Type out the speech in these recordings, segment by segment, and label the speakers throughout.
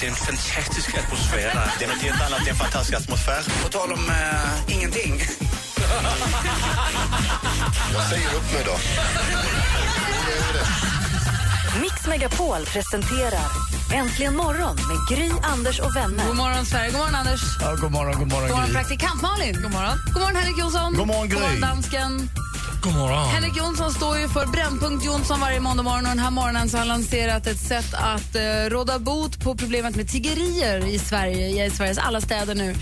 Speaker 1: Det är en fantastisk atmosfär. Det är något helt annat, det är en fantastisk atmosfär.
Speaker 2: På tal om eh, ingenting.
Speaker 3: Jag säger upp mig då.
Speaker 4: Mix Megapol presenterar Äntligen morgon med Gry, Anders och vänner.
Speaker 5: God morgon, Sverige. God morgon, Anders.
Speaker 2: Ja, god morgon, god morgon,
Speaker 5: God morgon,
Speaker 2: Gry.
Speaker 5: praktikant Malin. God morgon. God morgon, Henrik Jonsson.
Speaker 2: God morgon, Gry.
Speaker 5: God morgon, dansken.
Speaker 1: God morgon.
Speaker 5: Henrik Jonsson står ju för Brännpunkt Jonsson varje måndag morgon och den här morgonen så har han lanserat ett sätt att eh, råda bot på problemet med tiggerier i Sverige, i Sveriges alla städer nu.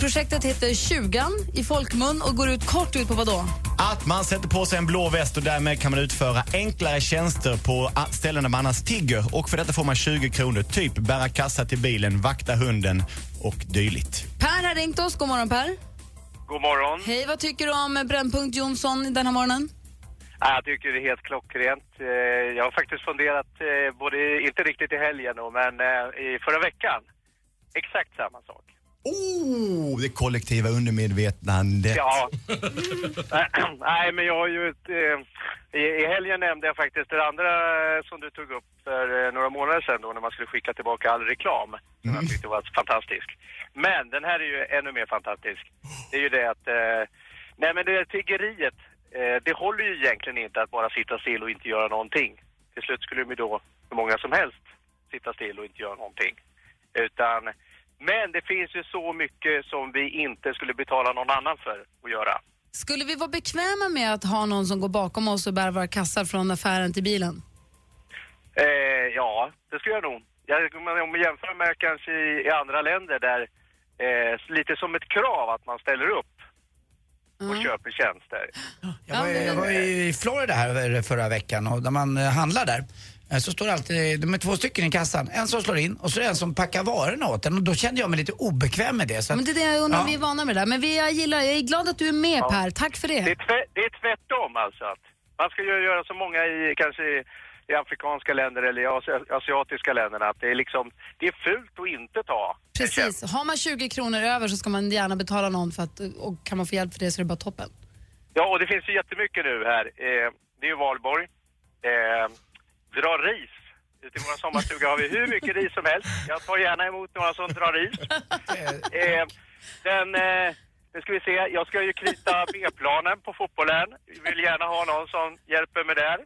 Speaker 5: Projektet heter Tjugan i folkmun och går ut kort ut på vad då?
Speaker 6: Att man sätter på sig en blå väst och därmed kan man utföra enklare tjänster på a- ställen där man annars tigger. Och för detta får man 20 kronor. Typ bära kassa till bilen, vakta hunden och dylikt.
Speaker 5: Per har ringt oss. God morgon, Per.
Speaker 7: God morgon.
Speaker 5: Hej, vad tycker du om Brännpunkt Jonsson den här morgonen?
Speaker 7: Ja, Jag tycker det är helt klockrent. Eh, Jag har faktiskt funderat, eh, både, inte riktigt i helgen men eh, i förra veckan. Exakt samma sak.
Speaker 6: Oh, det kollektiva undermedvetandet.
Speaker 7: Ja. Nej, men jag har ju... ett, eh, I helgen nämnde jag faktiskt det andra eh, som du tog upp för eh, några månader sedan då när man skulle skicka tillbaka all reklam. Som jag tyckte var fantastisk. Men den här är ju ännu mer fantastisk. Det är ju det att... Eh, nej, men det där tiggeriet, eh, det håller ju egentligen inte att bara sitta still och inte göra någonting. Till slut skulle ju då, hur många som helst, sitta still och inte göra någonting. Utan... Men det finns ju så mycket som vi inte skulle betala någon annan för att göra.
Speaker 5: Skulle vi vara bekväma med att ha någon som går bakom oss och bär våra kassar från affären till bilen?
Speaker 7: Eh, ja, det skulle jag nog. Jag, om vi jämför med kanske i, i andra länder där eh, lite som ett krav att man ställer upp och köper tjänster.
Speaker 2: Jag var, jag var i Florida här förra veckan och när man eh, handlar där så står det alltid, de är två stycken i kassan. En som slår in och så är det en som packar varorna åt en och då kände jag mig lite obekväm med det. Så att,
Speaker 5: Men det är det jag undrar om
Speaker 2: Ja.
Speaker 5: vi är vana med det där. Men vi, jag, gillar, jag är glad att du är med Per. Tack för
Speaker 7: Det är,
Speaker 5: det.
Speaker 7: tve, det är tvärtom alltså. Att man ska ju göra som många i kanske i, i afrikanska länder eller i asi- asiatiska länderna att det är liksom, det är fult att inte ta.
Speaker 5: Precis. Har man 20 kronor över så ska man gärna betala någon för att, och kan man få hjälp för det så är det bara toppen.
Speaker 7: Ja, och det finns ju jättemycket nu här. Eh, det är ju valborg. Eh, dra ris. Ute i vår sommarstuga har vi hur mycket ris som helst. Jag tar gärna emot några som drar ris. Eh, den, eh, nu ska vi se, jag ska ju krita B-planen på fotbollen. Vill gärna ha någon som hjälper mig där.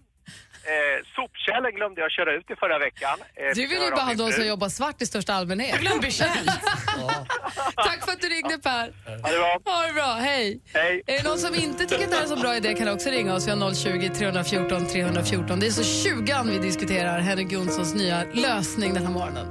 Speaker 7: Eh, sopkällen glömde jag köra ut i förra veckan. Eh,
Speaker 5: Du vill ju bara ha de som jobbar svart i största allmänhet. Jag glömde Tack för att du ringde Per.
Speaker 7: Ha det bra.
Speaker 5: Ha det bra, hej.
Speaker 7: Hej.
Speaker 5: Är det någon som inte tycker att det här är så bra idé kan också ringa oss. Vi har 020 314 314. Det är så 20 vi diskuterar Henrik Jonssons nya lösning den här morgonen.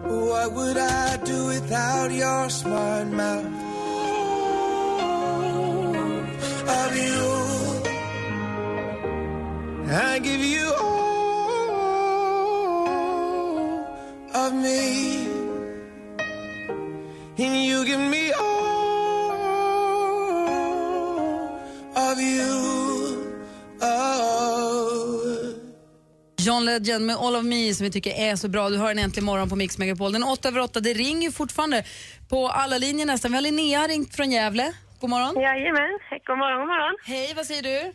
Speaker 5: Legend med All of Me som vi tycker är så bra. Du har en äntligen morgon på Mix Megapol. Den är 8 över 8. Det ringer ju fortfarande på alla linjer nästan. Vi har Linnea ringt från Gävle. God morgon.
Speaker 8: Jajamän, god morgon, god morgon.
Speaker 5: Hej, vad säger du?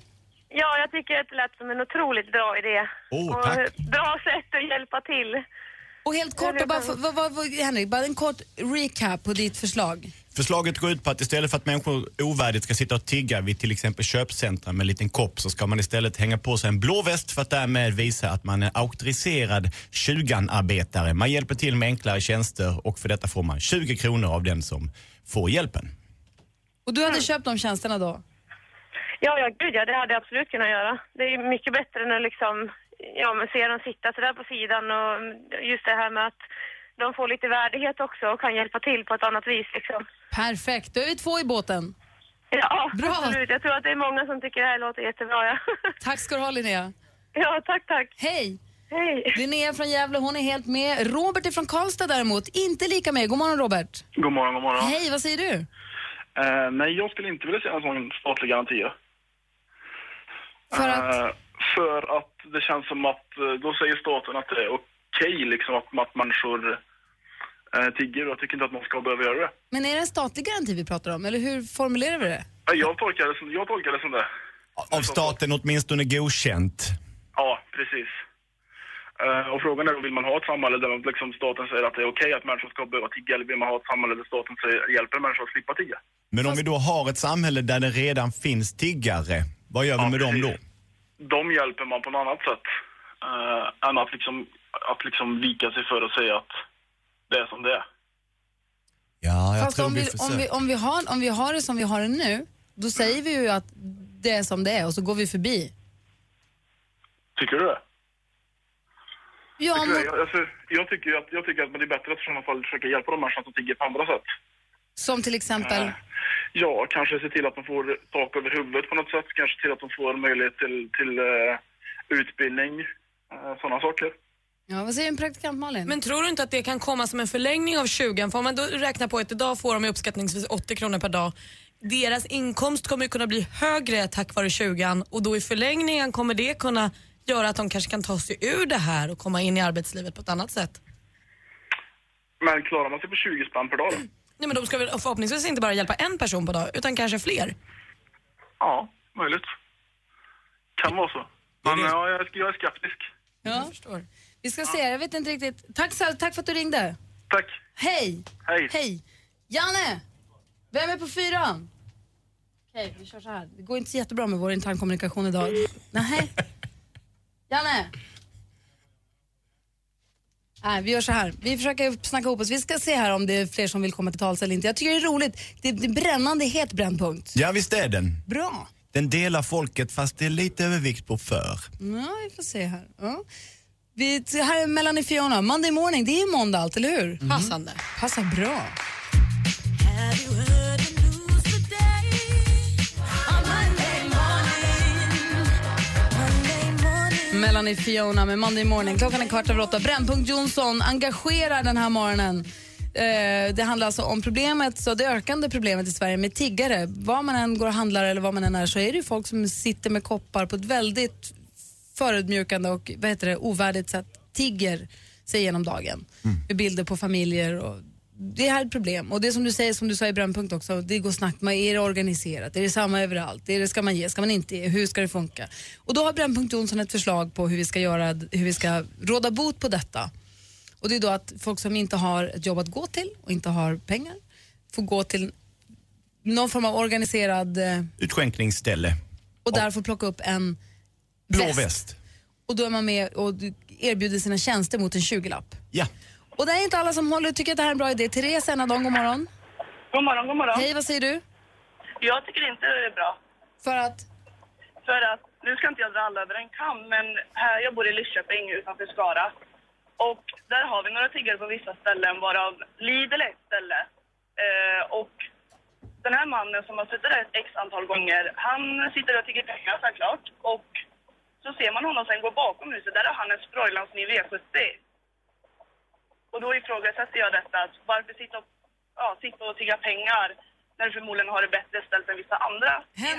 Speaker 8: Ja, jag tycker att det lät som en otroligt bra idé.
Speaker 6: Oh,
Speaker 8: och
Speaker 6: tack.
Speaker 8: bra sätt att hjälpa till.
Speaker 5: Och helt kort, och bara, för- vad, vad, vad, Henrik, bara en kort recap på ditt förslag.
Speaker 6: Förslaget går ut på att istället för att människor ovärdigt ska sitta och tigga vid till exempel köpcentra med en liten kopp så ska man istället hänga på sig en blå väst för att därmed visa att man är auktoriserad 20-arbetare. Man hjälper till med enklare tjänster och för detta får man 20 kronor av den som får hjälpen.
Speaker 5: Och du hade köpt de tjänsterna då?
Speaker 8: Ja, ja, gud ja, det hade jag absolut kunnat göra. Det är mycket bättre än att liksom, ja, men se dem sitta sådär på sidan och just det här med att de får lite värdighet också och kan hjälpa till på ett annat vis liksom.
Speaker 5: Perfekt, då är vi två i båten.
Speaker 8: Ja,
Speaker 5: Bra.
Speaker 8: absolut. Jag tror att det är många som tycker det här låter jättebra. Ja,
Speaker 5: Tack ska du ha Linnea.
Speaker 8: ja tack, tack.
Speaker 5: Hej!
Speaker 8: Hej.
Speaker 5: Linnea från Gävle, hon är helt med. Robert är från Karlstad däremot, inte lika med. God morgon Robert.
Speaker 7: God morgon, god morgon.
Speaker 5: Hej, vad säger du?
Speaker 9: Eh, nej, jag skulle inte vilja se en sån statlig garanti.
Speaker 5: För att?
Speaker 9: Eh, för att det känns som att eh, då säger staten att det är okej liksom att, att människor eh, tigger och jag tycker inte att man ska behöva göra det.
Speaker 5: Men är det en statlig garanti vi pratar om, eller hur formulerar vi det?
Speaker 9: Jag tolkar det som, jag tolkar det, som det.
Speaker 6: Av staten åtminstone godkänt.
Speaker 9: Ja, precis. Eh, och frågan är då, vill man ha ett samhälle där liksom staten säger att det är okej att människor ska behöva tigga eller vill man ha ett samhälle där staten säger, hjälper människor att slippa tigga?
Speaker 6: Men om vi då har ett samhälle där det redan finns tiggare, vad gör vi med dem då?
Speaker 9: De hjälper man på något annat sätt eh, än att liksom, att liksom vika sig för att säga att det är som det är.
Speaker 6: Ja,
Speaker 5: Fast om vi, om, vi, om, vi har, om vi har det som vi har det nu, då säger vi ju att det är som det är och så går vi förbi.
Speaker 9: Tycker du det?
Speaker 5: Ja,
Speaker 9: Tycker
Speaker 5: men?
Speaker 9: Jag, alltså, jag, tycker att, jag tycker att det är bättre att i sådana fall försöka hjälpa de människorna som tigger på andra sätt.
Speaker 5: som till exempel...
Speaker 9: Eh, Ja, kanske se till att de får tak över huvudet på något sätt. Kanske till att de får möjlighet till, till eh, utbildning. Uh, sådana saker.
Speaker 5: Ja, vad säger en praktikant Malin?
Speaker 10: Men tror du inte att det kan komma som en förlängning av 20 För om man då räknar på att idag får de uppskattningsvis 80 kronor per dag. Deras inkomst kommer ju kunna bli högre tack vare 20 och då i förlängningen kommer det kunna göra att de kanske kan ta sig ur det här och komma in i arbetslivet på ett annat sätt.
Speaker 9: Men klarar man sig på 20 spänn per dag då?
Speaker 10: Nej, men de ska väl förhoppningsvis inte bara hjälpa en person på dag utan kanske fler.
Speaker 9: Ja, möjligt. Kan vara så. Men ja, jag, är- jag är skeptisk.
Speaker 5: Ja. Jag förstår. Vi ska se, jag vet inte riktigt. Tack, tack för att du ringde.
Speaker 9: Tack.
Speaker 5: Hej.
Speaker 9: Hej.
Speaker 5: Hej. Janne! Vem är på fyran? Okej, vi kör så här. Det går inte så jättebra med vår internkommunikation idag. Nej. Janne! Nej, vi gör så här. Vi försöker snacka ihop oss. Vi ska se här om det är fler som vill komma till tals eller inte. Jag tycker det är roligt. Det det är brännande het brännpunkt.
Speaker 6: Ja, visst är den.
Speaker 5: Bra.
Speaker 6: Den delar folket fast det är lite övervikt på för.
Speaker 5: Ja, vi får se här. Ja. Vi, här är Melanie Fiona. Monday morning, det är ju måndag allt, eller hur?
Speaker 10: Passande.
Speaker 5: Passar bra. Melanie Fiona med Monday morning. Klockan är kvart över åtta. Brännpunkt Jonsson engagerar den här morgonen. Eh, det handlar alltså om problemet, så det ökande problemet i Sverige med tiggare. Var man än går och handlar eller var man än är så är det ju folk som sitter med koppar på ett väldigt förödmjukande och vad heter det, ovärdigt sätt tigger sig genom dagen. Med bilder på familjer och det här är ett problem. Och det som du säger, som du sa i Brännpunkt också, det går snabbt. Man är det organiserat? Är det samma överallt? Är det, ska man ge? Ska man inte ge? Hur ska det funka? Och då har Brännpunkt Jonsson ett förslag på hur vi ska göra, hur vi ska råda bot på detta. Och det är då att folk som inte har ett jobb att gå till och inte har pengar får gå till någon form av organiserad eh,
Speaker 6: Utskänkningsställe.
Speaker 5: och där får plocka upp en
Speaker 6: Blå
Speaker 5: väst.
Speaker 6: väst.
Speaker 5: Och då är man med och erbjuder sina tjänster mot en 20-lapp.
Speaker 6: Ja.
Speaker 5: Och det är inte alla som håller tycker att det här är en bra idé. Therese Enadon, god morgon.
Speaker 8: God morgon, god morgon.
Speaker 5: Hej, vad säger du?
Speaker 8: Jag tycker inte det är bra.
Speaker 5: För att?
Speaker 8: För att, nu ska inte jag dra alla över en kam, men här, jag bor i Lidköping utanför Skara. Och där har vi några tiggare på vissa ställen, varav Lidl är ett ställe. Eh, och den här mannen som har suttit där ett x antal gånger, han sitter och tigger pengar såklart. Och så ser man honom sen gå bakom huset, där har han en Sproilans ny V70. Och då ifrågasätter jag detta, att varför sitta och, ja, sitta och tigga pengar när du förmodligen har det bättre ställt än vissa andra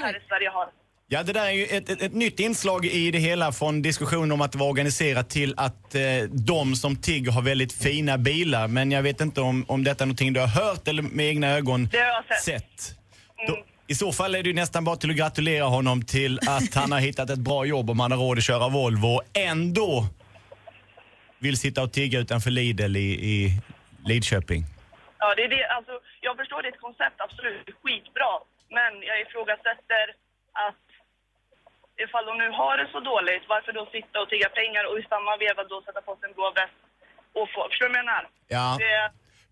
Speaker 8: här i Sverige har.
Speaker 6: Ja, det där är ju ett, ett, ett nytt inslag i det hela från diskussionen om att det var organiserat till att eh, de som tigger har väldigt fina bilar. Men jag vet inte om, om detta är någonting du har hört eller med egna ögon
Speaker 8: Det har jag sett.
Speaker 6: Då, I så fall är det ju nästan bara till att gratulera honom till att han har hittat ett bra jobb om han har råd att köra Volvo och ändå vill sitta och tigga utanför Lidl i, i Lidköping.
Speaker 8: Ja, det är det. Alltså, jag förstår ditt koncept, absolut. Skitbra. Men jag ifrågasätter att ifall de nu har det så dåligt, varför då sitta och tigga pengar och i samma veva då sätta på sig en blå väst och få... Förstår du vad jag menar?
Speaker 6: Ja.
Speaker 8: Det,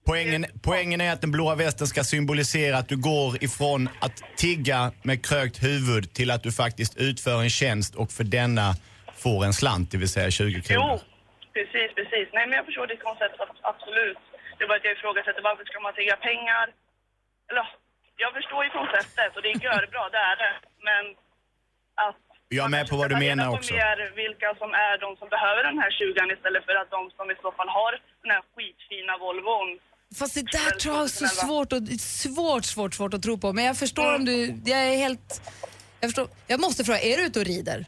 Speaker 6: Poängen, poängen är att den blåa västen ska symbolisera att du går ifrån att tigga med krökt huvud till att du faktiskt utför en tjänst och för denna får en slant, det vill säga 20 kronor.
Speaker 8: jo, precis, precis. Nej, men jag förstår ditt koncept, ab- absolut. Det är bara att jag ifrågasätter varför ska man tigga pengar? Eller, jag förstår ju konceptet och det är görbra, det är det. Men att
Speaker 6: Jag är med på vad du menar också.
Speaker 8: mer vilka som är de som behöver den här 20 istället för att de som i så fall har den här skitfina Volvon
Speaker 5: Fast det där tror jag är så svårt, och, svårt, svårt, svårt att tro på. Men jag förstår om du, jag är helt, jag förstår. Jag måste fråga, är du ute och rider?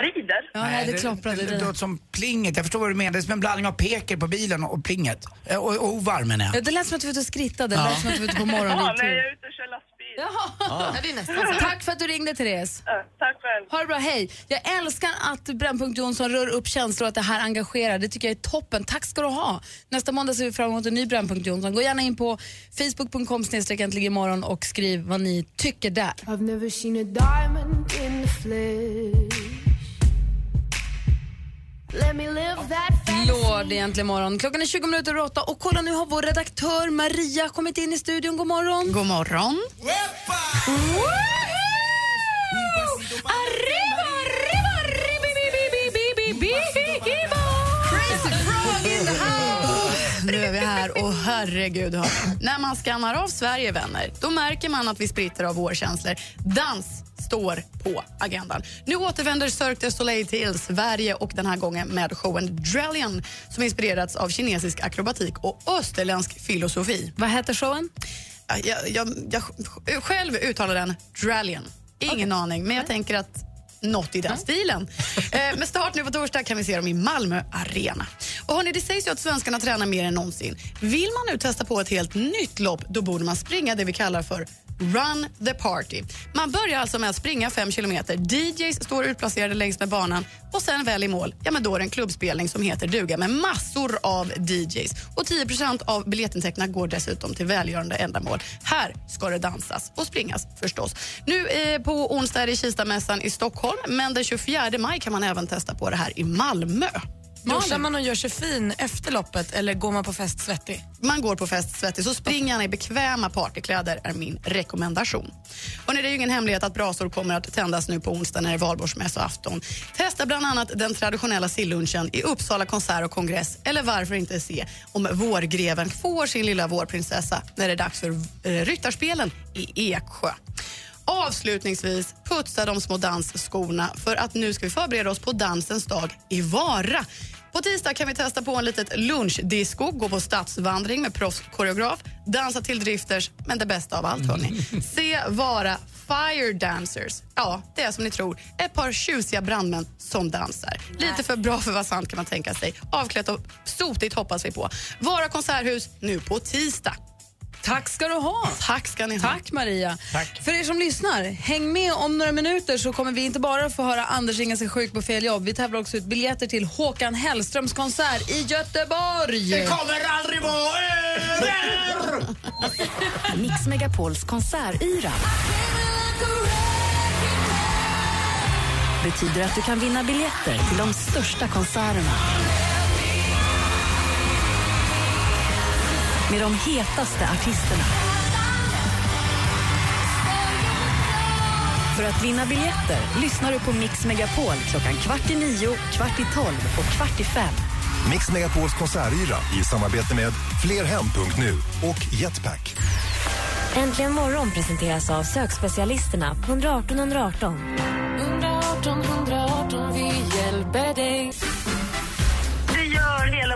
Speaker 11: Rider?
Speaker 5: Ja, nej, det klapprade.
Speaker 2: det, det låter som plinget. Jag förstår vad du menar. Det är som en blandning av peker på bilen och plinget. Eh, Och, och menar jag.
Speaker 5: Ja, det lät som att du var ute och skrittade, det
Speaker 2: Ja.
Speaker 5: lät som att du var ute på
Speaker 11: Ja, nej,
Speaker 5: morgonridtur.
Speaker 11: jag är ute och kör lastbil.
Speaker 5: Jaha.
Speaker 2: Ja.
Speaker 5: Ja, det är nästan. Tack för att du ringde, Therese.
Speaker 11: tack själv.
Speaker 5: Ha det bra, hej. Jag älskar att Brännpunkt Jonsson rör upp känslor och att det här engagerar. Det tycker jag är toppen. Tack ska du ha. Nästa måndag ser vi fram emot en ny Brännpunkt Jonsson. Gå gärna in på facebook.com imorgon och skriv vad ni tycker där. Lord egentligen morgon. Klockan är 20 minuter över åtta och kolla nu har vår redaktör Maria kommit in i studion. God morgon.
Speaker 12: God morgon. Nu är vi här och herregud, hör. när man skannar av Sverige, vänner, då märker man att vi spritter av vårkänslor. Dans står på agendan. Nu återvänder Cirque du Soleil till Sverige och den här gången med showen Drellian som inspirerats av kinesisk akrobatik och österländsk filosofi.
Speaker 5: Vad heter showen?
Speaker 12: Jag, jag, jag själv uttalar den Drellian. Ingen aning, men jag tänker att något i den stilen. Eh, med start nu på torsdag kan vi se dem i Malmö Arena. Och hörni, det sägs ju att svenskarna tränar mer än någonsin. Vill man nu testa på ett helt nytt lopp, då borde man springa det vi kallar för Run the party. Man börjar alltså med att springa fem kilometer. DJs står utplacerade längs med banan och sen väl i mål, ja men då är det en klubbspelning som heter duga med massor av DJs. Och 10% av biljettintäkterna går dessutom till välgörande ändamål. Här ska det dansas och springas förstås. Nu eh, på onsdag är det Kistamässan i Stockholm men den 24 maj kan man även testa på det här i Malmö.
Speaker 10: Duschar man och gör sig fin efter loppet eller går man på fest svettig?
Speaker 12: Man går på fest svettig, så spring gärna i bekväma partykläder är min rekommendation. Och det är ju ingen hemlighet att brasor kommer att tändas nu på onsdag när det är valborgsmässoafton. Testa bland annat den traditionella sillunchen i Uppsala konsert och kongress eller varför inte se om vårgreven får sin lilla vårprinsessa när det är dags för eh, ryttarspelen i Eksjö. Avslutningsvis, putsa de små dansskorna för att nu ska vi förbereda oss på dansens dag i Vara. På tisdag kan vi testa på en litet lunchdisco, gå på stadsvandring med proffskoreograf, dansa till drifters, men det bästa av allt hörni, se Vara Fire Dancers. Ja, det är som ni tror, ett par tjusiga brandmän som dansar. Lite för bra för att vara sant kan man tänka sig. Avklätt och sotigt hoppas vi på. Vara konserthus nu på tisdag.
Speaker 5: Tack ska du ha.
Speaker 12: Tack ska ni ha.
Speaker 5: Tack Maria.
Speaker 12: Tack.
Speaker 5: För er som lyssnar, häng med om några minuter så kommer vi inte bara få höra Anders ringa sig sjuk på fel jobb. Vi tävlar också ut biljetter till Håkan Hellströms konsert i Göteborg.
Speaker 2: Det kommer aldrig vara över!
Speaker 4: Mix Megapols konsertyra betyder att du kan vinna biljetter till de största konserterna. Med de hetaste artisterna. För att vinna biljetter lyssnar du på Mix Megapol klockan kvart i nio, kvart i tolv och kvart i fem.
Speaker 13: Mix Megapols konsertyra i samarbete med Flerhem.nu och Jetpack.
Speaker 14: Äntligen morgon presenteras av sökspecialisterna på 118 118.
Speaker 15: 118 118,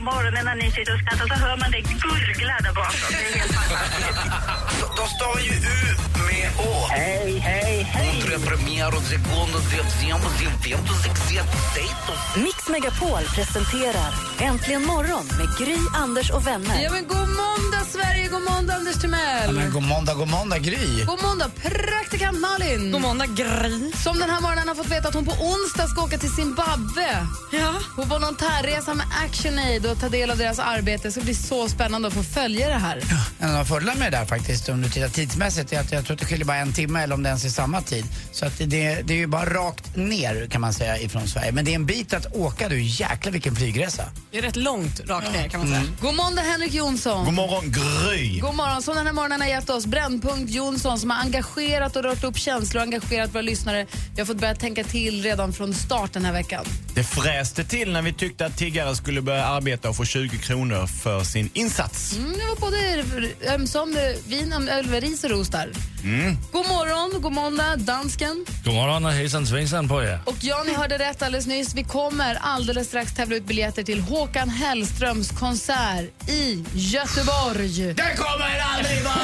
Speaker 8: gör hela morgonen när ni sitter och skrattar så hör man det gurgla där bakom. Det är helt fantastiskt.
Speaker 1: De stavar ju U med Å. Hej, hej, hej. Premiär segundo dezember de eventos exercitos.
Speaker 4: Mix Megapol presenterar Äntligen morgon med Gry, Anders och vänner.
Speaker 5: Ja, men god måndag Sverige, god måndag Anders
Speaker 2: Ja,
Speaker 5: Timell.
Speaker 2: men god måndag, god måndag Gry.
Speaker 5: God måndag praktikant Malin. God
Speaker 10: måndag Gry.
Speaker 5: Som den här morgonen har fått veta att hon på onsdag ska åka till Zimbabwe.
Speaker 10: Ja.
Speaker 5: På volontärresa med ActionAid och ta del av deras arbete. Det ska bli så spännande att få följa det här.
Speaker 2: En av fördelarna med det där faktiskt, om du tittar tidsmässigt, är att jag tror det skiljer bara en timme eller om det ens är samma tid. Så att det, det är ju bara rakt ner kan man säga ifrån Sverige. Men det är en bit att åka du, jäklar vilken flygresa.
Speaker 10: Det är rätt långt rakt ner kan man säga.
Speaker 5: God måndag Henrik Jonsson.
Speaker 6: God morgon Gry!
Speaker 5: God morgon, som den här morgonen har gett oss Brännpunkt Jonsson som har engagerat och rört upp känslor och engagerat våra lyssnare. Vi har fått börja tänka till redan från start den här veckan.
Speaker 6: Det fräste till när vi tyckte att tiggare skulle börja arbeta och få 20 kronor för sin insats.
Speaker 5: Mm, det var både ömsom vin, öl, ris och ros där.
Speaker 6: Mm.
Speaker 5: God morgon, god måndag, dansken.
Speaker 16: God morgon och hejsan svejsan på er.
Speaker 5: Och ja, ni hörde rätt alldeles nyss. Vi kommer alldeles strax tävla ut biljetter till Håkan Hellströms konsert i Göteborg.
Speaker 2: Det kommer aldrig vara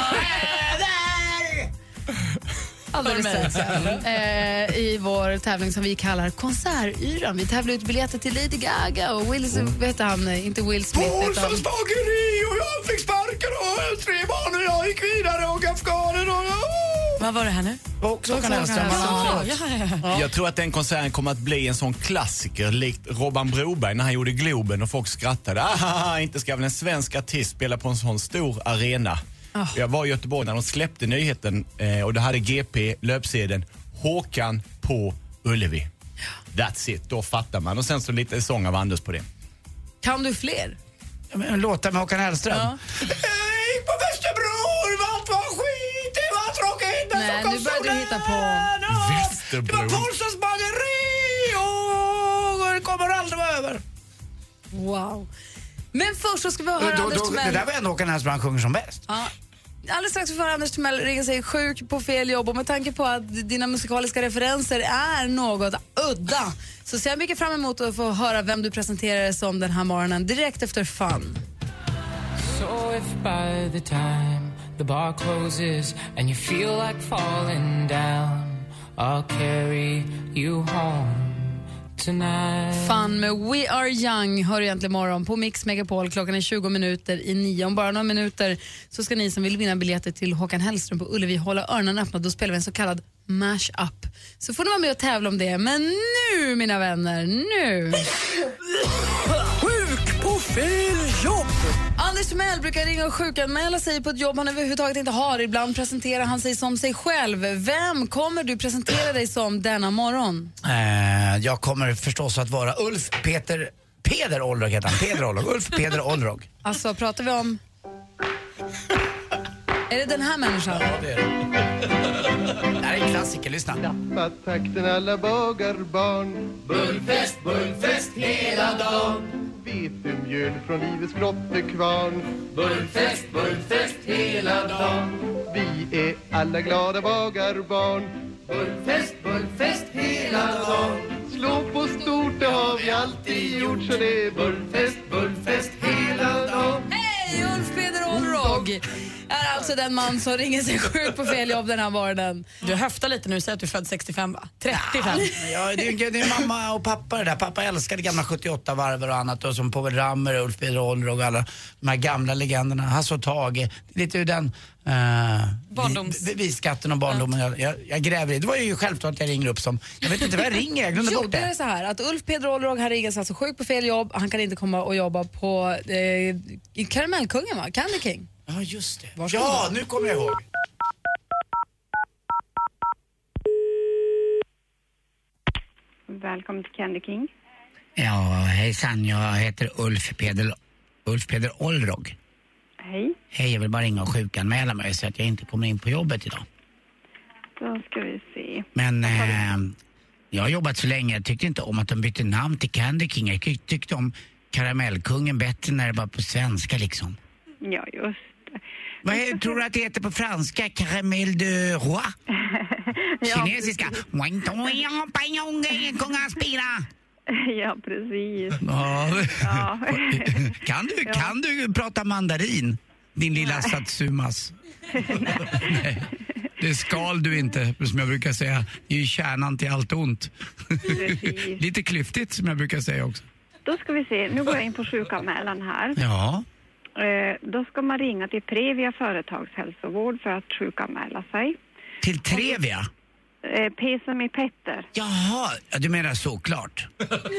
Speaker 5: Alldeles
Speaker 10: För mig.
Speaker 5: strax, ja. eh, I vår tävling som vi kallar Konsertyran. Vi tävlar ut biljetter till Lady Gaga och Will, vad heter han, inte Will Smith. heter han-
Speaker 2: bageri och jag fick sparken och tre barn och jag gick vidare och Afghanen och
Speaker 10: Vad var det här nu?
Speaker 2: Och Håkan Hellström.
Speaker 10: Ja, ja, ja, ja.
Speaker 6: Jag tror att den konserten kommer att bli en sån klassiker likt Robban Broberg när han gjorde Globen och folk skrattade. Ahaha, inte ska väl en svensk artist spela på en sån stor arena. Jag var i Göteborg när de släppte nyheten eh, och då hade GP löpsedeln Håkan på Ullevi. That's it, då fattar man. Och sen så lite sång av Anders på det.
Speaker 5: Kan du fler?
Speaker 2: Ja, men Låtar med Håkan Hellström.
Speaker 5: Ja. Nej, nu börjar du hitta på.
Speaker 2: Det var Paulssons bageri och det kommer aldrig vara över.
Speaker 5: Wow. Men först så ska vi höra
Speaker 2: Då,
Speaker 5: Anders
Speaker 2: då, det
Speaker 5: Timell.
Speaker 2: där var ändå Håkan Hellström han sjunger som bäst.
Speaker 5: Ja. Alldeles strax får Anders Timell ringa sig sjuk på fel jobb och med tanke på att dina musikaliska referenser är något udda så ser jag mycket fram emot att få höra vem du presenterar som den här morgonen direkt efter Fun.
Speaker 17: So if by the bar closes and you feel like falling down, I'll carry you home tonight.
Speaker 5: Fun med We Are Young hör egentligen morgon på Mix Megapol. Klockan är 20 minuter i nio. Om bara några minuter så ska ni som vill vinna biljetter till Håkan Hellström på Ullevi hålla öronen öppna. Då spelar vi en så kallad mash-up. Så får ni vara med och tävla om det. Men nu, mina vänner, nu!
Speaker 18: Sjuk på fel jobb!
Speaker 5: Anders Timell brukar ringa och sjukanmäla sig på ett jobb han överhuvudtaget inte har. Ibland presenterar han sig som sig själv. Vem kommer du presentera dig som denna morgon?
Speaker 2: Eh, jag kommer förstås att vara Ulf Peter Peder Olrog heter han. Peder Olrog. Ulf Peder Olrog.
Speaker 5: Alltså, pratar vi om... Är det den här människan?
Speaker 2: Ja, det är det. Det här är en klassiker, lyssna.
Speaker 19: Tappat takten alla bagarbarn
Speaker 17: Bullfest, bullfest hela dagen.
Speaker 19: Vetemjöl från livets grottekvarn
Speaker 17: Bullfest, bullfest hela dagen.
Speaker 19: Vi är alla glada bagarbarn
Speaker 17: Bullfest, bullfest hela dagen.
Speaker 19: Slå på stort, det har vi alltid gjort så det är bullfest, bullfest hela dagen
Speaker 5: Hej, Ulf Peder Olrog! Är alltså den man som ringer sig sjuk på fel jobb den här morgonen.
Speaker 10: Du höftar lite nu, säg att du är född 65 va? 35?
Speaker 2: Ja, det, är, det är mamma och pappa det där. Pappa älskade gamla 78 varver och annat och som Povel Ramel, Ulf Peder Olrog och alla de här gamla legenderna. Hasse och Tage. Lite ur den uh,
Speaker 10: Barndoms-
Speaker 2: visskatten och barndomen. Jag, jag, jag gräver i. Det var ju självklart att jag ringer upp som, jag vet inte vad jag ringer, jag glömde bort
Speaker 5: det är
Speaker 2: det.
Speaker 5: så här att Ulf Peder Olrog han ringer sig alltså sjuk på fel jobb. Han kan inte komma och jobba på eh, Karamellkungen va? Candy King.
Speaker 2: Ja, just det.
Speaker 5: Varsågod.
Speaker 2: Ja, nu kommer jag ihåg.
Speaker 20: Välkommen till Candy King.
Speaker 2: Ja, hejsan. Jag heter Ulf Peder, Ulf Peder Olrog.
Speaker 20: Hej.
Speaker 2: Hej, jag vill bara ringa och sjukanmäla mig så att jag inte kommer in på jobbet idag.
Speaker 20: Då ska vi se.
Speaker 2: Men eh, jag har jobbat så länge, jag tyckte inte om att de bytte namn till Candy King. Jag tyck- tyckte om Karamellkungen bättre när det var på svenska liksom.
Speaker 20: Ja, just
Speaker 2: Vad tror du att det heter på franska? Caramel de roi? Kinesiska?
Speaker 20: Ja, precis.
Speaker 2: Ja.
Speaker 20: Ja.
Speaker 2: Kan, du, kan du prata mandarin? Din lilla satsumas. Nej, det skal du inte, som jag brukar säga. Det är ju kärnan till allt ont. Lite klyftigt, som jag brukar säga också.
Speaker 20: Då ska vi se. Nu går jag in på sjukanmälan här.
Speaker 2: Ja.
Speaker 20: Eh, då ska man ringa till Previa företagshälsovård för att sjukanmäla sig.
Speaker 2: Till Trevia?
Speaker 20: Eh, P som i Petter.
Speaker 2: Jaha, ja, du menar såklart.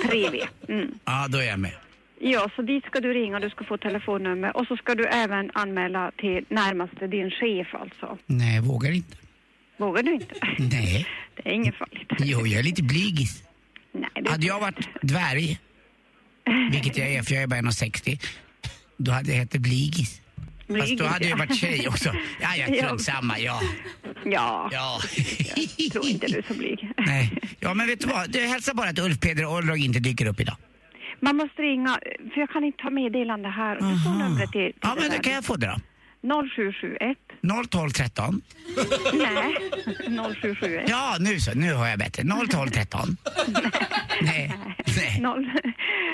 Speaker 20: Previa. Mm.
Speaker 2: Ja, då är jag med.
Speaker 20: Ja, så dit ska du ringa. Du ska få telefonnummer. Och så ska du även anmäla till närmaste din chef alltså.
Speaker 2: Nej, jag vågar inte.
Speaker 20: Vågar du inte?
Speaker 2: Nej.
Speaker 20: Det är inget farligt.
Speaker 2: Jo, jag är lite blygis.
Speaker 20: Nej,
Speaker 2: Hade jag varit dvärg, vilket jag är för jag är bara 1,60, då hade jag hetat Blygis. Fast då hade jag
Speaker 20: ja.
Speaker 2: varit tjej också. Ja, jag
Speaker 20: Ja.
Speaker 2: strunt samma, ja.
Speaker 20: Ja.
Speaker 2: Ja.
Speaker 20: Jag tror inte du är så blyg.
Speaker 2: Nej. Ja, men vet du vad? Du hälsar bara att Ulf Peder Olrog inte dyker upp idag.
Speaker 20: Man måste ringa, för jag kan inte ta meddelande här. Du får numret till, till
Speaker 2: Ja, men
Speaker 20: det
Speaker 2: då kan jag få det då.
Speaker 20: 0771
Speaker 2: 012 13.
Speaker 20: Nej, 0771.
Speaker 2: Ja, nu så. Nu har jag bättre. 012 13. Nej. Nej.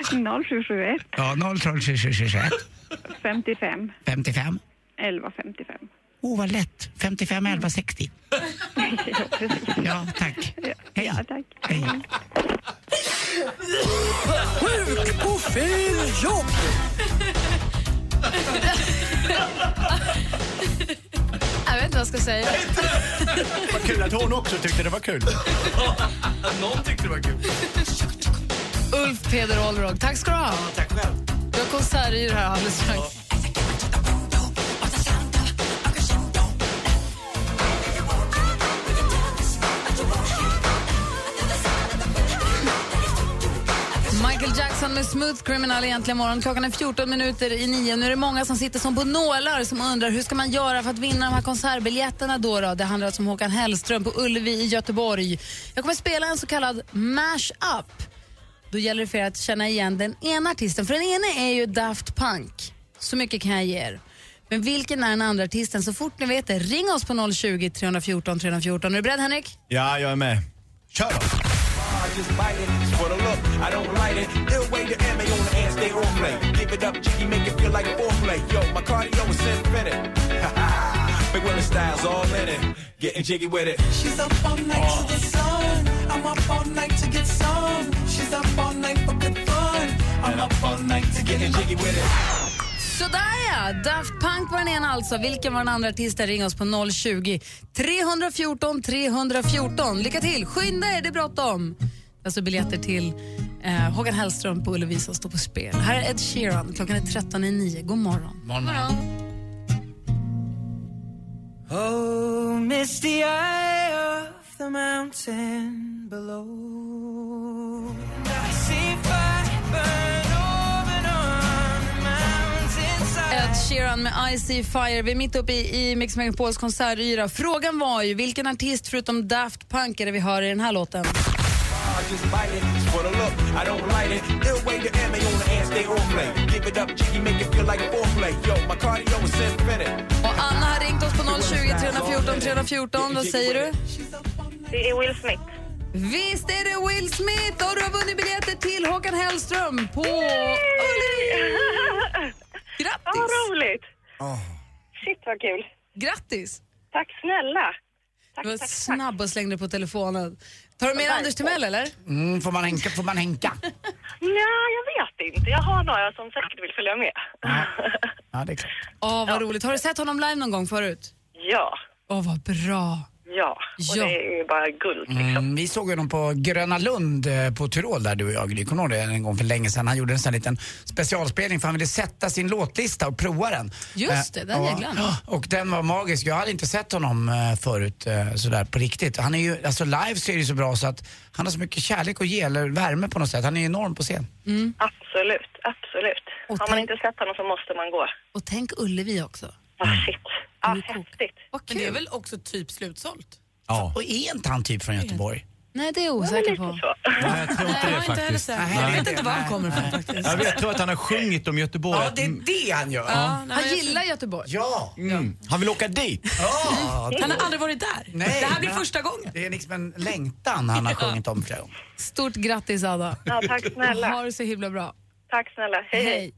Speaker 20: 0771
Speaker 2: Ja, 012 21
Speaker 20: 55
Speaker 2: 55.
Speaker 20: 11 55.
Speaker 2: Oh, vad lätt. 55 11 60.
Speaker 20: Ja, precis.
Speaker 2: Ja, tack. Hej.
Speaker 20: Ja, tack.
Speaker 2: Hej.
Speaker 19: Sjuk på fel jobb!
Speaker 5: Jag vet inte vad jag ska säga.
Speaker 6: Vad kul att hon också tyckte det var kul.
Speaker 16: Någon tyckte det var kul.
Speaker 5: Ulf Peder Olrog, tack ska du ha.
Speaker 16: Tack själv.
Speaker 5: Du har konsertyr här alldeles strax. Med Smooth Criminal egentligen morgon. Klockan är 14 minuter i nio. Nu är det många som sitter som på nålar som undrar hur ska man göra för att vinna de här konsertbiljetterna då? då? Det handlar alltså om Håkan Hellström på Ullevi i Göteborg. Jag kommer spela en så kallad mash-up. Då gäller det för er att känna igen den ena artisten. För den ena är ju Daft Punk. Så mycket kan jag ge er. Men vilken är den andra artisten? Så fort ni vet det, ring oss på 020 314 314. Är du beredd Henrik?
Speaker 6: Ja, jag är med. Kör då!
Speaker 19: Just bite it. It's for the look, I don't like it. Ill way to ammo on the ass, stay on play. Give it up, jiggy, make it feel like a foreplay. Yo, my cardio is infinite. Big Willie styles all in it. Getting jiggy with it. She's up all night to the sun. I'm up all night to get some. She's up all night for good fun. I'm up all night to getting jiggy with it.
Speaker 5: Sådär ja! Daft Punk var den ena alltså. Vilken var den andra artisten? Ring oss på 020 314 314. Lycka till! Skynda er, det är bråttom! Alltså biljetter till eh, Håkan Hellström på Ullevi som står på spel. Här är Ed Sheeran. Klockan är 13 i 9. God morgon.
Speaker 2: morgon.
Speaker 19: Oh, misty eye of the mountain below.
Speaker 5: Sheeran med I See Fire. Vi är mitt uppe i, i Mix Megapols konsertyra. Frågan var ju vilken artist förutom Daft Punk är det vi hör i den här låten? Och Anna har ringt oss på 020 314 314. Vad säger du?
Speaker 8: Det är Will Smith.
Speaker 5: Visst är det Will Smith och du har vunnit biljetter till Håkan Hellström på Ullevi! Grattis!
Speaker 8: Vad roligt! Shit vad kul.
Speaker 5: Grattis!
Speaker 8: Tack snälla. Tack,
Speaker 5: Du var
Speaker 8: tack,
Speaker 5: snabb och slängde på telefonen. Tar du med
Speaker 8: Verkligen.
Speaker 5: Anders Timell eller?
Speaker 2: Mm, får man hänka? Får man hänka?
Speaker 8: Ja, jag vet inte. Jag har några som säkert vill följa med.
Speaker 2: Ja, det är klart.
Speaker 5: Åh, vad roligt. Har du sett honom live någon gång förut?
Speaker 8: Ja,
Speaker 5: Åh, vad bra.
Speaker 8: Ja. Och
Speaker 5: Ja.
Speaker 8: det är ju bara guld.
Speaker 2: Mm, vi såg honom på Gröna Lund eh, på Tyrol där du och jag, Gry. Kommer du ihåg det? En gång för länge sedan. Han gjorde en sån här liten specialspelning för han ville sätta sin låtlista och prova den.
Speaker 5: Just det, den
Speaker 2: ja,
Speaker 5: jäglan.
Speaker 2: ja, Och den var magisk. Jag hade inte sett honom eh, förut eh, sådär på riktigt. Han är ju, alltså live så är det så bra så att han har så mycket kärlek att ge, eller värme på något sätt. Han är enorm på scen.
Speaker 8: Absolut, absolut.
Speaker 5: Och
Speaker 8: har man
Speaker 5: tänk-
Speaker 8: inte sett honom så måste man gå.
Speaker 5: Och tänk Ullevi också.
Speaker 8: Ah, shit. Ah, häftigt.
Speaker 10: Men det är väl också typ slutsålt?
Speaker 6: Ja.
Speaker 2: Och är inte han typ från Göteborg?
Speaker 5: Nej, det är jag osäker på.
Speaker 6: Nej, jag tror inte det faktiskt.
Speaker 2: Nej,
Speaker 10: Jag vet inte var han kommer ifrån faktiskt.
Speaker 6: Jag, vet, jag tror att han har sjungit om Göteborg.
Speaker 2: Ja, det är det han gör.
Speaker 10: Ja, nej,
Speaker 5: Han gillar Göteborg.
Speaker 2: Ja!
Speaker 6: Mm. Han vill åka dit.
Speaker 2: Ja!
Speaker 10: Han har aldrig varit där.
Speaker 2: Nej,
Speaker 10: det här blir
Speaker 2: men-
Speaker 10: första gången.
Speaker 2: Det är liksom en längtan han har sjungit om flera gånger.
Speaker 5: Stort grattis, Ada.
Speaker 8: Ja, tack snälla.
Speaker 5: Ha det så himla bra.
Speaker 8: Tack snälla. Hej, hej.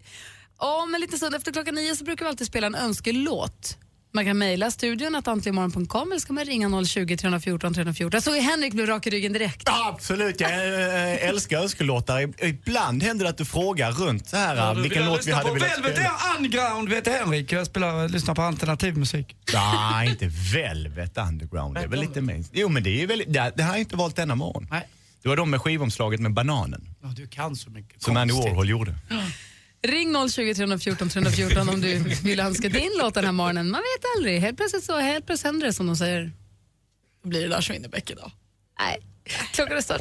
Speaker 5: Om en liten stund efter klockan nio så brukar vi alltid spela en önskelåt. Man kan mejla studion att antligenmorgon.com eller ska man ringa 020 314 314. Jag såg ju Henrik blev rak i ryggen direkt.
Speaker 6: Ja, absolut, jag äh, älskar önskelåtar. I- Ibland händer det att du frågar runt så här vilken låt vi hade velat
Speaker 16: Velvet
Speaker 6: spela.
Speaker 16: är underground, vet Henrik. Jag spelar, lyssnar på alternativ musik.
Speaker 6: Nej, inte Velvet Underground. Det är väl lite mer... Jo, men det är ju väldigt... Det, det har jag inte valt denna morgon.
Speaker 2: Nej.
Speaker 6: Det var de med skivomslaget med bananen.
Speaker 2: Ja, du kan så mycket.
Speaker 6: Som Andy. Warhol gjorde.
Speaker 5: Ring 020 314 314 om du vill önska din låt den här morgonen. Man vet aldrig. Helt plötsligt så helt plötsligt händer det som de säger.
Speaker 10: Då blir det Lars Winnerbäck idag.
Speaker 5: Nej, klockan är snart.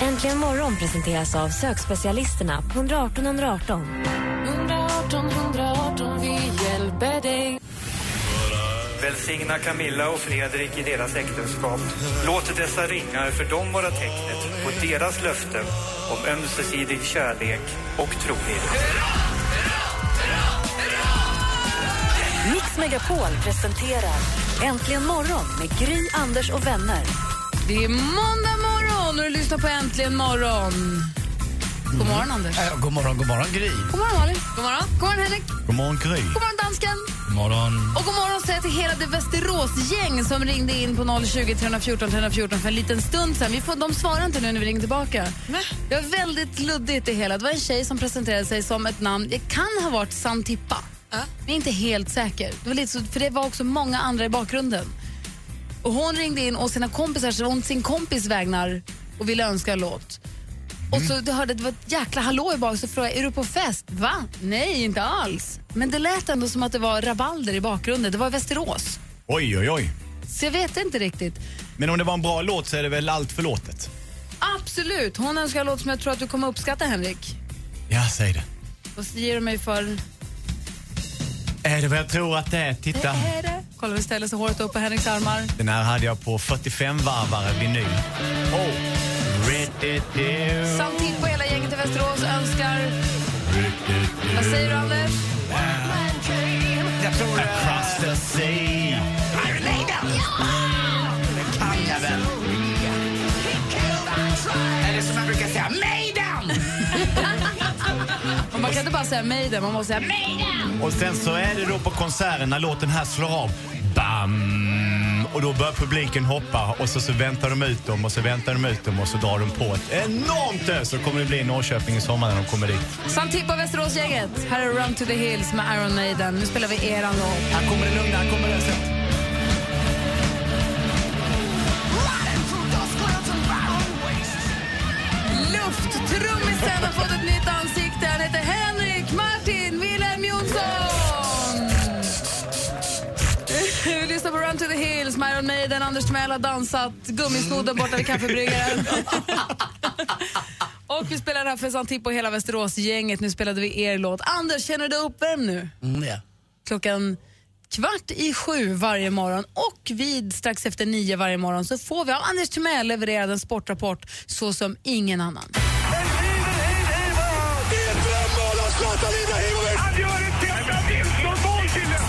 Speaker 14: Äntligen morgon presenteras av sökspecialisterna på 118 118.
Speaker 17: 118 118, vi hjälper dig.
Speaker 21: Välsigna Camilla och Fredrik i deras äktenskap. Låt dessa ringar för dem vara tecknet på deras löfte om ömsesidig kärlek och trohet.
Speaker 4: Mix Megapol presenterar Äntligen morgon med Gry, Anders och vänner.
Speaker 5: Det är måndag morgon och du lyssnar på Äntligen morgon. God morgon, Anders.
Speaker 2: Ja, god morgon, god morgon Gry.
Speaker 5: God morgon, Malin. God morgon. God morgon, Henrik.
Speaker 6: God morgon Gry.
Speaker 5: God morgon, dansken.
Speaker 2: Morgon.
Speaker 5: Och god morgon säger jag till hela det Västerås-gäng som ringde in på 020 314 314 för en liten stund sen. Vi får, de svarar inte nu när vi ringer tillbaka. Det var väldigt luddigt det hela. Det var en tjej som presenterade sig som ett namn. Det kan ha varit Santippa. Men jag är inte helt säker. Det var lite så, för det var också många andra i bakgrunden. Och hon ringde in och sina kompisar, så hon sin kompis vägnar och ville önska en låt. Och så du hörde det var ett jäkla hallå i bak så frågade jag, är du på fest? Va? Nej, inte alls. Men det lät ändå som att det var rabalder i bakgrunden. Det var Västerås.
Speaker 6: Oj, oj, oj.
Speaker 5: Så jag vet inte riktigt.
Speaker 6: Men om det var en bra låt så är det väl allt förlåtet?
Speaker 5: Absolut. Hon önskar en låt som jag tror att du kommer uppskatta, Henrik.
Speaker 6: Ja, säg det.
Speaker 5: Vad säger du mig för...
Speaker 6: Är det vad jag tror att det är? Titta.
Speaker 5: är det. Kolla, vi ställer sig håret upp på Henriks armar.
Speaker 6: Den här hade jag på 45-varvare vinyl. Oh.
Speaker 5: Samtidigt på hela gänget i Västerås önskar... Vad säger du, Anders?
Speaker 2: Jag tror...
Speaker 6: Across the sea.
Speaker 2: Iron Maiden! Det kan jag väl. Eller som man brukar säga, Maiden!
Speaker 5: Man kan inte bara säga Maiden, man måste säga Maiden!
Speaker 6: Och sen så är det då på konserten när låten här slår av. Bam! Och då börjar publiken hoppa och så, så väntar de ut dem och så väntar de ut dem och så drar de på ett enormt ös. Så kommer det bli i Norrköping i sommar när de kommer dit.
Speaker 5: På Västerås-gänget. Här är Run to the Hills med Iron Maiden. Nu spelar vi eran låt.
Speaker 6: Här kommer det lugna, här kommer öset.
Speaker 5: Lufttrummisen har fått med Iron Maiden. Anders Timell har dansat gummisnodden borta vid kaffebryggaren. Och vi spelar här för Santipp och hela Västerås-gänget. Nu spelade vi er låt. Anders, känner du dig uppvärmd nu?
Speaker 2: Mm, ja.
Speaker 5: Klockan kvart i sju varje morgon och vid strax efter nio varje morgon så får vi av Anders Timell levererad en sportrapport så som ingen annan.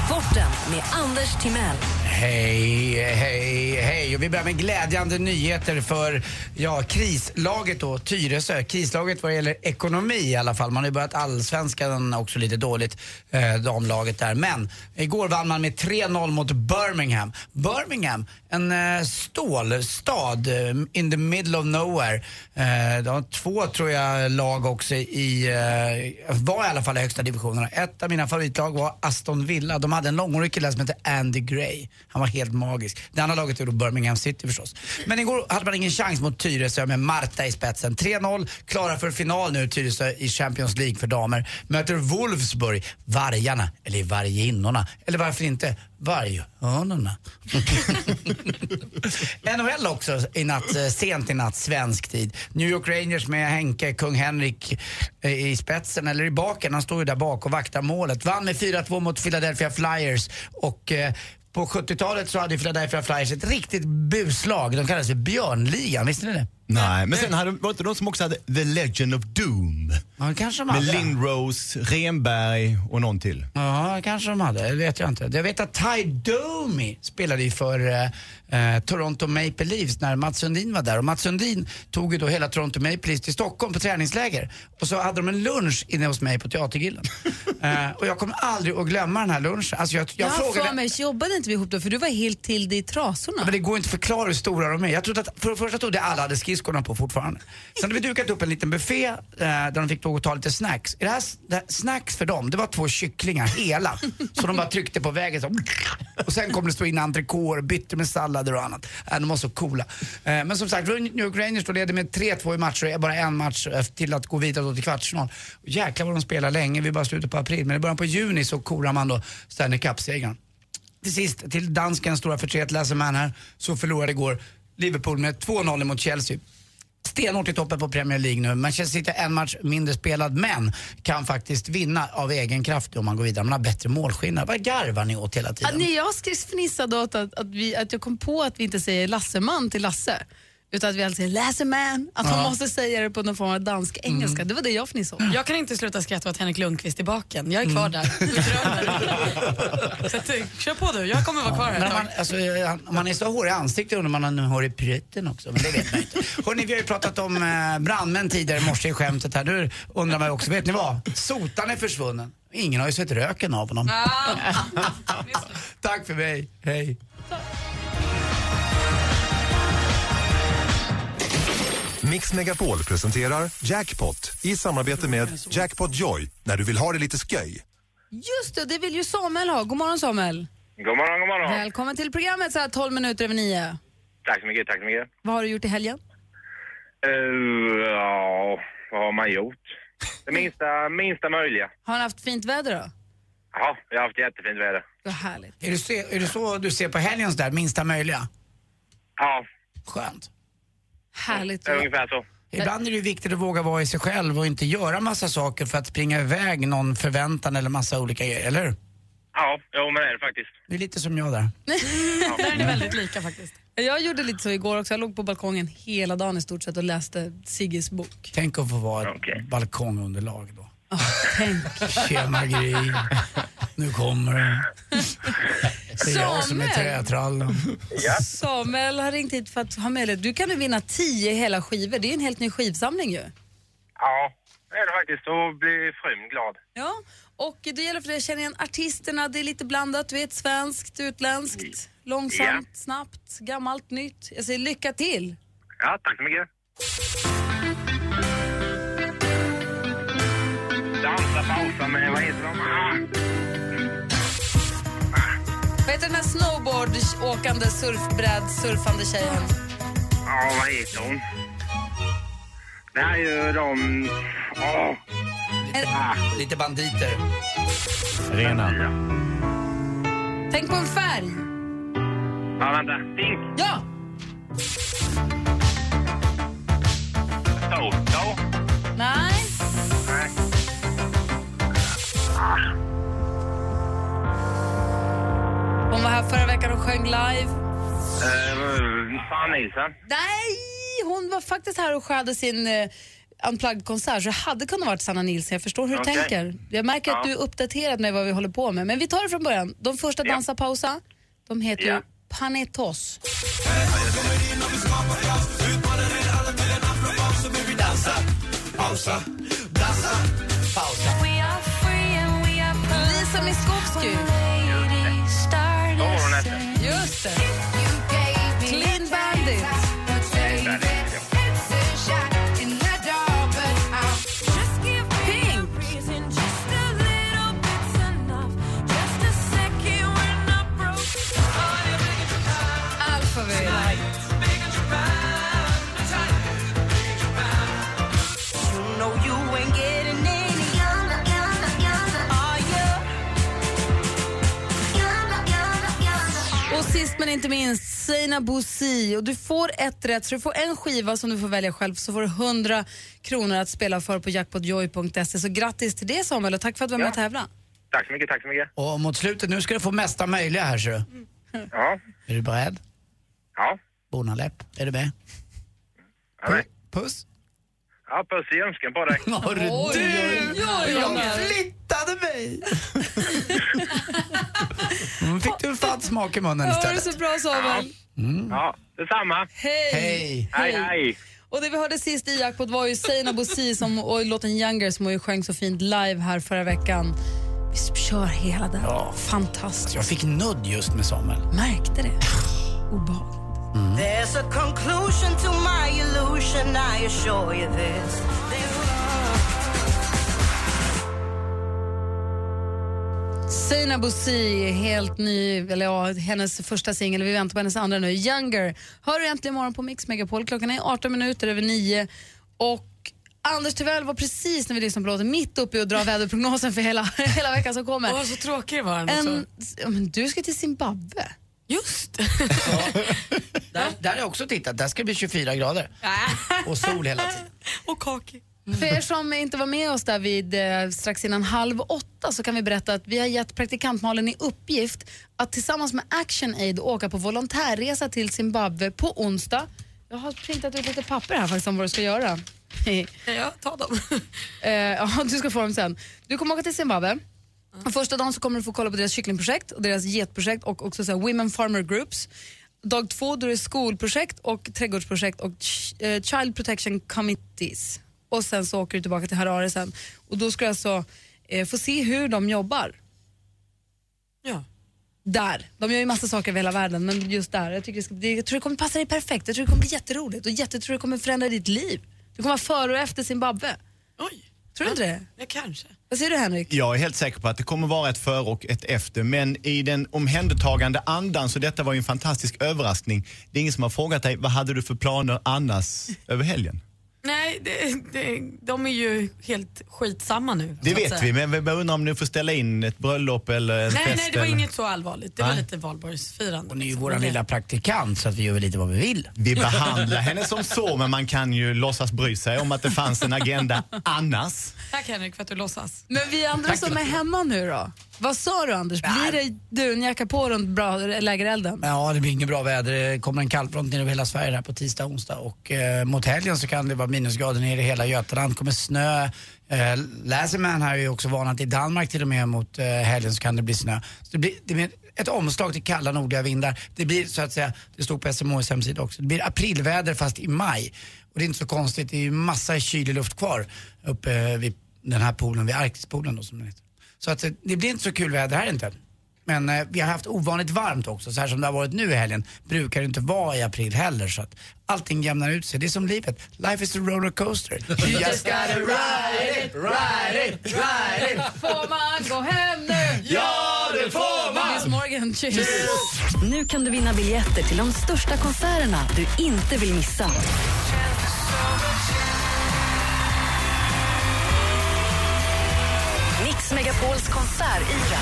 Speaker 4: Sporten med Anders Timell.
Speaker 2: Hej, hej, hej. Och vi börjar med glädjande nyheter för ja, krislaget då, Tyresö. Krislaget vad det gäller ekonomi i alla fall. Man har ju börjat allsvenskan också lite dåligt, eh, damlaget där. Men igår vann man med 3-0 mot Birmingham. Birmingham, en eh, stålstad eh, in the middle of nowhere. Eh, de har två, tror jag, lag också i, eh, var i alla fall i högsta divisionerna. Ett av mina favoritlag var Aston Villa. De hade en långårig kille som hette Andy Gray. Han var helt magisk. Det andra laget är då Birmingham City förstås. Men igår hade man ingen chans mot Tyresö med Marta i spetsen. 3-0, klara för final nu Tyresö i Champions League för damer. Möter Wolfsburg, Vargarna, eller Varginnorna, eller varför inte Varghönorna. NHL också i natt, eh, sent i natt, svensk tid. New York Rangers med Henke, kung Henrik eh, i spetsen, eller i baken, han står ju där bak och vaktar målet. Vann med 4-2 mot Philadelphia Flyers och eh, på 70-talet så hade Philadelphia Flyers ett riktigt buslag. De kallades för Björnligan, visste ni det?
Speaker 6: Nej, men sen hade, var det inte de som också hade The Legend of Doom?
Speaker 2: Ja, kanske de
Speaker 6: Med
Speaker 2: hade.
Speaker 6: Lindrose, Renberg och någon till.
Speaker 2: Ja, kanske de hade. Det vet jag inte. Jag vet att Ty Domi spelade ju för eh, Toronto Maple Leafs när Mats Sundin var där. Och Mats Sundin tog ju då hela Toronto Maple Leafs till Stockholm på träningsläger. Och så hade de en lunch inne hos mig på Teatergillen. eh, och jag kommer aldrig att glömma den här lunchen. Alltså jag, jag
Speaker 5: Jag
Speaker 2: frågade...
Speaker 5: för mig, jobbade inte vi ihop då? För du var helt till dig i trasorna.
Speaker 2: Ja, Men det går inte att förklara hur stora de är. Jag trodde att, för det första trodde jag alla hade skridskorna på fortfarande. Sen hade vi dukat upp en liten buffé eh, där de fick lov att ta lite snacks. Det här, det här, snacks för dem, det var två kycklingar hela. så de bara tryckte på vägen så. Och sen kom det stå in entrecôter, bytte med kläder och annat. Äh, de var så coola. Eh, men som sagt, New York Rangers då leder med 3-2 i matcher och bara en match eh, till att gå vidare då till kvartsfinal. Jäklar vad de spelar länge, vi är bara slutet på april. Men i början på juni så korar man då Stanley Cup-segern. Till sist, till danskens stora förtret Lasse Mann här, så förlorade igår Liverpool med 2-0 mot Chelsea. Stenhårt i toppen på Premier League nu. Manchester City en match mindre spelad men kan faktiskt vinna av egen kraft om man går vidare. Man har bättre målskillnad. Vad garvar ni åt hela
Speaker 5: Ja,
Speaker 2: tiden?
Speaker 5: nej, jag fnissade åt att, att, vi, att jag kom på att vi inte säger Lasseman till Lasse. Utan att vi alltid säger läser man. Att man
Speaker 10: Ja.
Speaker 5: måste säga det på någon form av dansk engelska. Det var det jag fnissade åt.
Speaker 10: Jag kan inte sluta skratta åt Henrik Lundqvist i baken. Jag är kvar där. så att, eh, kör på du, jag kommer vara kvar här
Speaker 2: om
Speaker 10: tag.
Speaker 2: man, alltså, eh, man är så hårig i ansiktet undrar man om man har hår i prutten också, men det vet man inte. Hörrni, vi har ju pratat om eh, brandmän tidigare i morse i skämtet här. Nu undrar man ju också, vet ni vad? Sotan är försvunnen. Ingen har ju sett röken av honom. Tack för mig, hej.
Speaker 13: Mix Megapol presenterar Jackpot i samarbete med Jackpot Joy när du vill ha det lite sköj.
Speaker 5: Just det, det vill ju Samuel ha. God morgon Samuel.
Speaker 7: God morgon, god morgon.
Speaker 5: Välkommen till programmet så här 12 minuter över nio.
Speaker 7: Tack så mycket, tack så mycket.
Speaker 5: Vad har du gjort i helgen?
Speaker 7: Eh, ja, vad har man gjort? Det minsta, minsta möjliga.
Speaker 5: Har ni haft fint väder då?
Speaker 7: Ja, vi har haft jättefint väder.
Speaker 5: Vad härligt.
Speaker 2: Är det, så, är det så du ser på helgens där, minsta möjliga?
Speaker 7: Ja.
Speaker 2: Skönt.
Speaker 5: Härligt.
Speaker 7: Ungefär så.
Speaker 2: Ibland är det ju viktigt att våga vara i sig själv och inte göra massa saker för att springa iväg någon förväntan eller massa olika grejer, eller hur?
Speaker 7: Ja, jo men det är det faktiskt.
Speaker 2: Det är lite som jag där.
Speaker 10: Där är ni väldigt lika faktiskt.
Speaker 5: Jag gjorde lite så igår också. Jag låg på balkongen hela dagen i stort sett och läste Sigges bok.
Speaker 2: Tänk att få vara ett balkongunderlag då.
Speaker 5: Tänk.
Speaker 2: Tjena Gry, nu kommer den. Det är jag som är trätrallen.
Speaker 5: Samuel har ringt hit för att ha med dig. Du kan nu vinna tio hela skivor. Det är en helt ny skivsamling ju.
Speaker 7: Ja, det är det faktiskt. Då blir frun glad.
Speaker 5: Ja, och det gäller för dig att känna igen artisterna. Det är lite blandat, du vet. Svenskt, utländskt, långsamt, snabbt, gammalt, nytt. Jag säger lycka till.
Speaker 7: Ja, tack så mycket. Dansa, pausa med, vad heter de?
Speaker 5: Vad heter den här snowboard-åkande, surfbräd, surfande tjejen?
Speaker 7: Ja, vad heter hon? Det här är ju de... Åh. Ah.
Speaker 2: Lite banditer.
Speaker 6: Rena.
Speaker 5: Tänk på en färg.
Speaker 7: Ja, vänta. Fink.
Speaker 5: Ja! Här förra veckan och sjöng live.
Speaker 7: Eh, Fan Nilsen.
Speaker 5: Nej, hon var faktiskt här och hade sin uh, Unplugged-konsert så det hade kunnat vara Sanna Nilsson. Jag förstår hur du
Speaker 7: Okej.
Speaker 5: tänker. Jag märker att
Speaker 7: Ja.
Speaker 5: du är uppdaterad med vad vi håller på med. Men vi tar det från början. De första Dansa pausa, de heter
Speaker 7: Ja.
Speaker 5: ju Panetos.
Speaker 2: Dansa, pausa, dansa, pausa.
Speaker 5: Lisa Miskovsky.
Speaker 7: Vad.
Speaker 5: Clean Bandit. Pink. Alphaville. Men inte minst, Seina Bosi. Och du får ett rätt, så du får en skiva som du får välja själv, så får du 100 kronor att spela för på jackpotjoy.se. Så grattis till det Samuel och tack för att du var med och tävlade.
Speaker 7: Tack så mycket, tack så mycket.
Speaker 2: Och mot slutet, nu ska du få mesta möjliga här ser du.
Speaker 7: Ja.
Speaker 2: Är du beredd?
Speaker 7: Ja.
Speaker 2: Bonaläpp, är du med?
Speaker 7: Ja.
Speaker 2: Puss.
Speaker 7: Ja, på dig.
Speaker 2: Har du Jag flyttade mig! Nu fick du fatt smak i munnen
Speaker 5: Ja, det är
Speaker 2: istället.
Speaker 5: så bra Samuel.
Speaker 7: Ja, detsamma.
Speaker 5: Hej.
Speaker 2: Hej.
Speaker 7: Hej, hej.
Speaker 5: Och det vi hörde sist i Jackpot var ju Seina Bosi som, och låten Younger som hon ju sjöng så fint live här förra veckan. Vi kör hela den. Fantastiskt.
Speaker 2: Jag fick nudd just med Samuel.
Speaker 5: Märkte det. Obehagligt.
Speaker 22: There's a conclusion to my illusion, I assure you this.
Speaker 5: Seina Bosi, helt ny, eller ja, hennes första singel. Vi väntar på hennes andra nu. Younger. Hör du äntligen morgon på Mix Megapol. Klockan är 18 minuter över 9. Och Anders Timell var precis när vi lyssnade på låten mitt uppe i att dra väderprognosen för hela, hela veckan som kommer.
Speaker 10: Åh, så tråkig var den också.
Speaker 5: En, men du ska till Zimbabwe.
Speaker 10: Just
Speaker 2: Där, där har jag också tittat, där ska det bli 24 grader. Och sol hela tiden.
Speaker 10: Och kaki.
Speaker 5: För er som inte var med oss där vid eh, strax innan halv åtta så kan vi berätta att vi har gett praktikant Malin i uppgift att tillsammans med Action Aid åka på volontärresa till Zimbabwe på onsdag. Jag har printat ut lite papper här faktiskt om vad du ska göra.
Speaker 10: ja, ta dem.
Speaker 5: eh, ja, du ska få dem sen. Du kommer åka till Zimbabwe. Och Första dagen så kommer du få kolla på deras kycklingprojekt och deras getprojekt och också så Women Farmer Groups. Dag två då är det skolprojekt och trädgårdsprojekt och ch- eh, Child Protection Committees. Och sen så åker du tillbaka till Harare sen. Och då ska du alltså eh, få se hur de jobbar.
Speaker 10: Ja.
Speaker 5: Där. De gör ju massa saker över hela världen men just där. Jag, tycker det ska, det, jag tror det kommer passa dig perfekt. Jag tror det kommer bli jätteroligt och jätte, tror det kommer förändra ditt liv. Du kommer vara före och efter Zimbabwe.
Speaker 10: Oj.
Speaker 5: Tror du inte det?
Speaker 10: Ja, kanske.
Speaker 5: Vad säger du Henrik?
Speaker 6: Jag är helt säker på att det kommer vara ett före och ett efter. Men i den omhändertagande andan, så detta var ju en fantastisk överraskning. Det är ingen som har frågat dig, vad hade du för planer annars över helgen?
Speaker 10: Nej, det, det, de är ju helt skitsamma nu.
Speaker 6: Det vet
Speaker 10: säga.
Speaker 6: vi, men vi bara undrar om du får ställa in ett bröllop eller en
Speaker 10: Nej,
Speaker 6: fest?
Speaker 10: nej, det var
Speaker 6: eller?
Speaker 10: inget så allvarligt. Det var
Speaker 6: Nej.
Speaker 10: lite valborgsfirande.
Speaker 2: Hon är ju
Speaker 10: liksom.
Speaker 2: vår lilla praktikant så att vi gör väl lite vad vi vill.
Speaker 6: Vi behandlar henne som så, men man kan ju låtsas bry sig om att det fanns en agenda annars.
Speaker 10: Tack Henrik för att du låtsas.
Speaker 5: Men vi andra som är hemma nu då? Vad sa du Anders? Blir det dunjacka på runt bra lägerelden?
Speaker 2: Ja, det blir inget bra väder. Det kommer en kallfront ner över hela Sverige här på tisdag och onsdag. Och eh, mot helgen så kan det vara minusgrader ner i hela Götaland. kommer snö. Eh, läser man här är ju också varnat i Danmark till och med mot eh, helgen så kan det bli snö. Så det blir, det blir ett omslag till kalla nordliga vindar. Det blir så att säga, det står på SMHs hemsida också, det blir aprilväder fast i maj. Och det är inte så konstigt, det är ju massa kylig luft kvar uppe vid den här polen, vid Arktispolen då som den heter. Så att eh, det blir inte så kul väder här inte. Men eh, vi har haft ovanligt varmt också, så här som det har varit nu i helgen brukar det inte vara i april heller. Så att allting jämnar ut sig. Det är som livet. Life is a roller coaster. You just gotta ride it, ride it, ride it.
Speaker 5: Får man gå hem nu?
Speaker 2: Ja, det får man!
Speaker 5: Miss Morgan, cheers.
Speaker 4: Nu kan du vinna biljetter till de största konserterna du inte vill missa. Megapols konsertyra.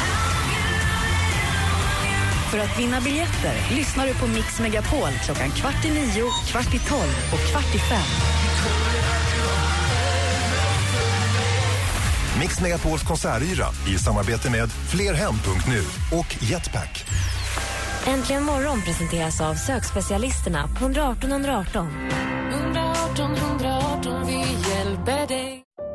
Speaker 4: För att vinna biljetter lyssnar du på Mix Megapol klockan kvart i nio, kvart i tolv och kvart i fem.
Speaker 13: Mix Megapols konsertyra i samarbete med Flerhem.nu och Jetpack.
Speaker 14: Äntligen morgon presenteras av sökspecialisterna på 118 118.
Speaker 17: 118 118, vi hjälper dig.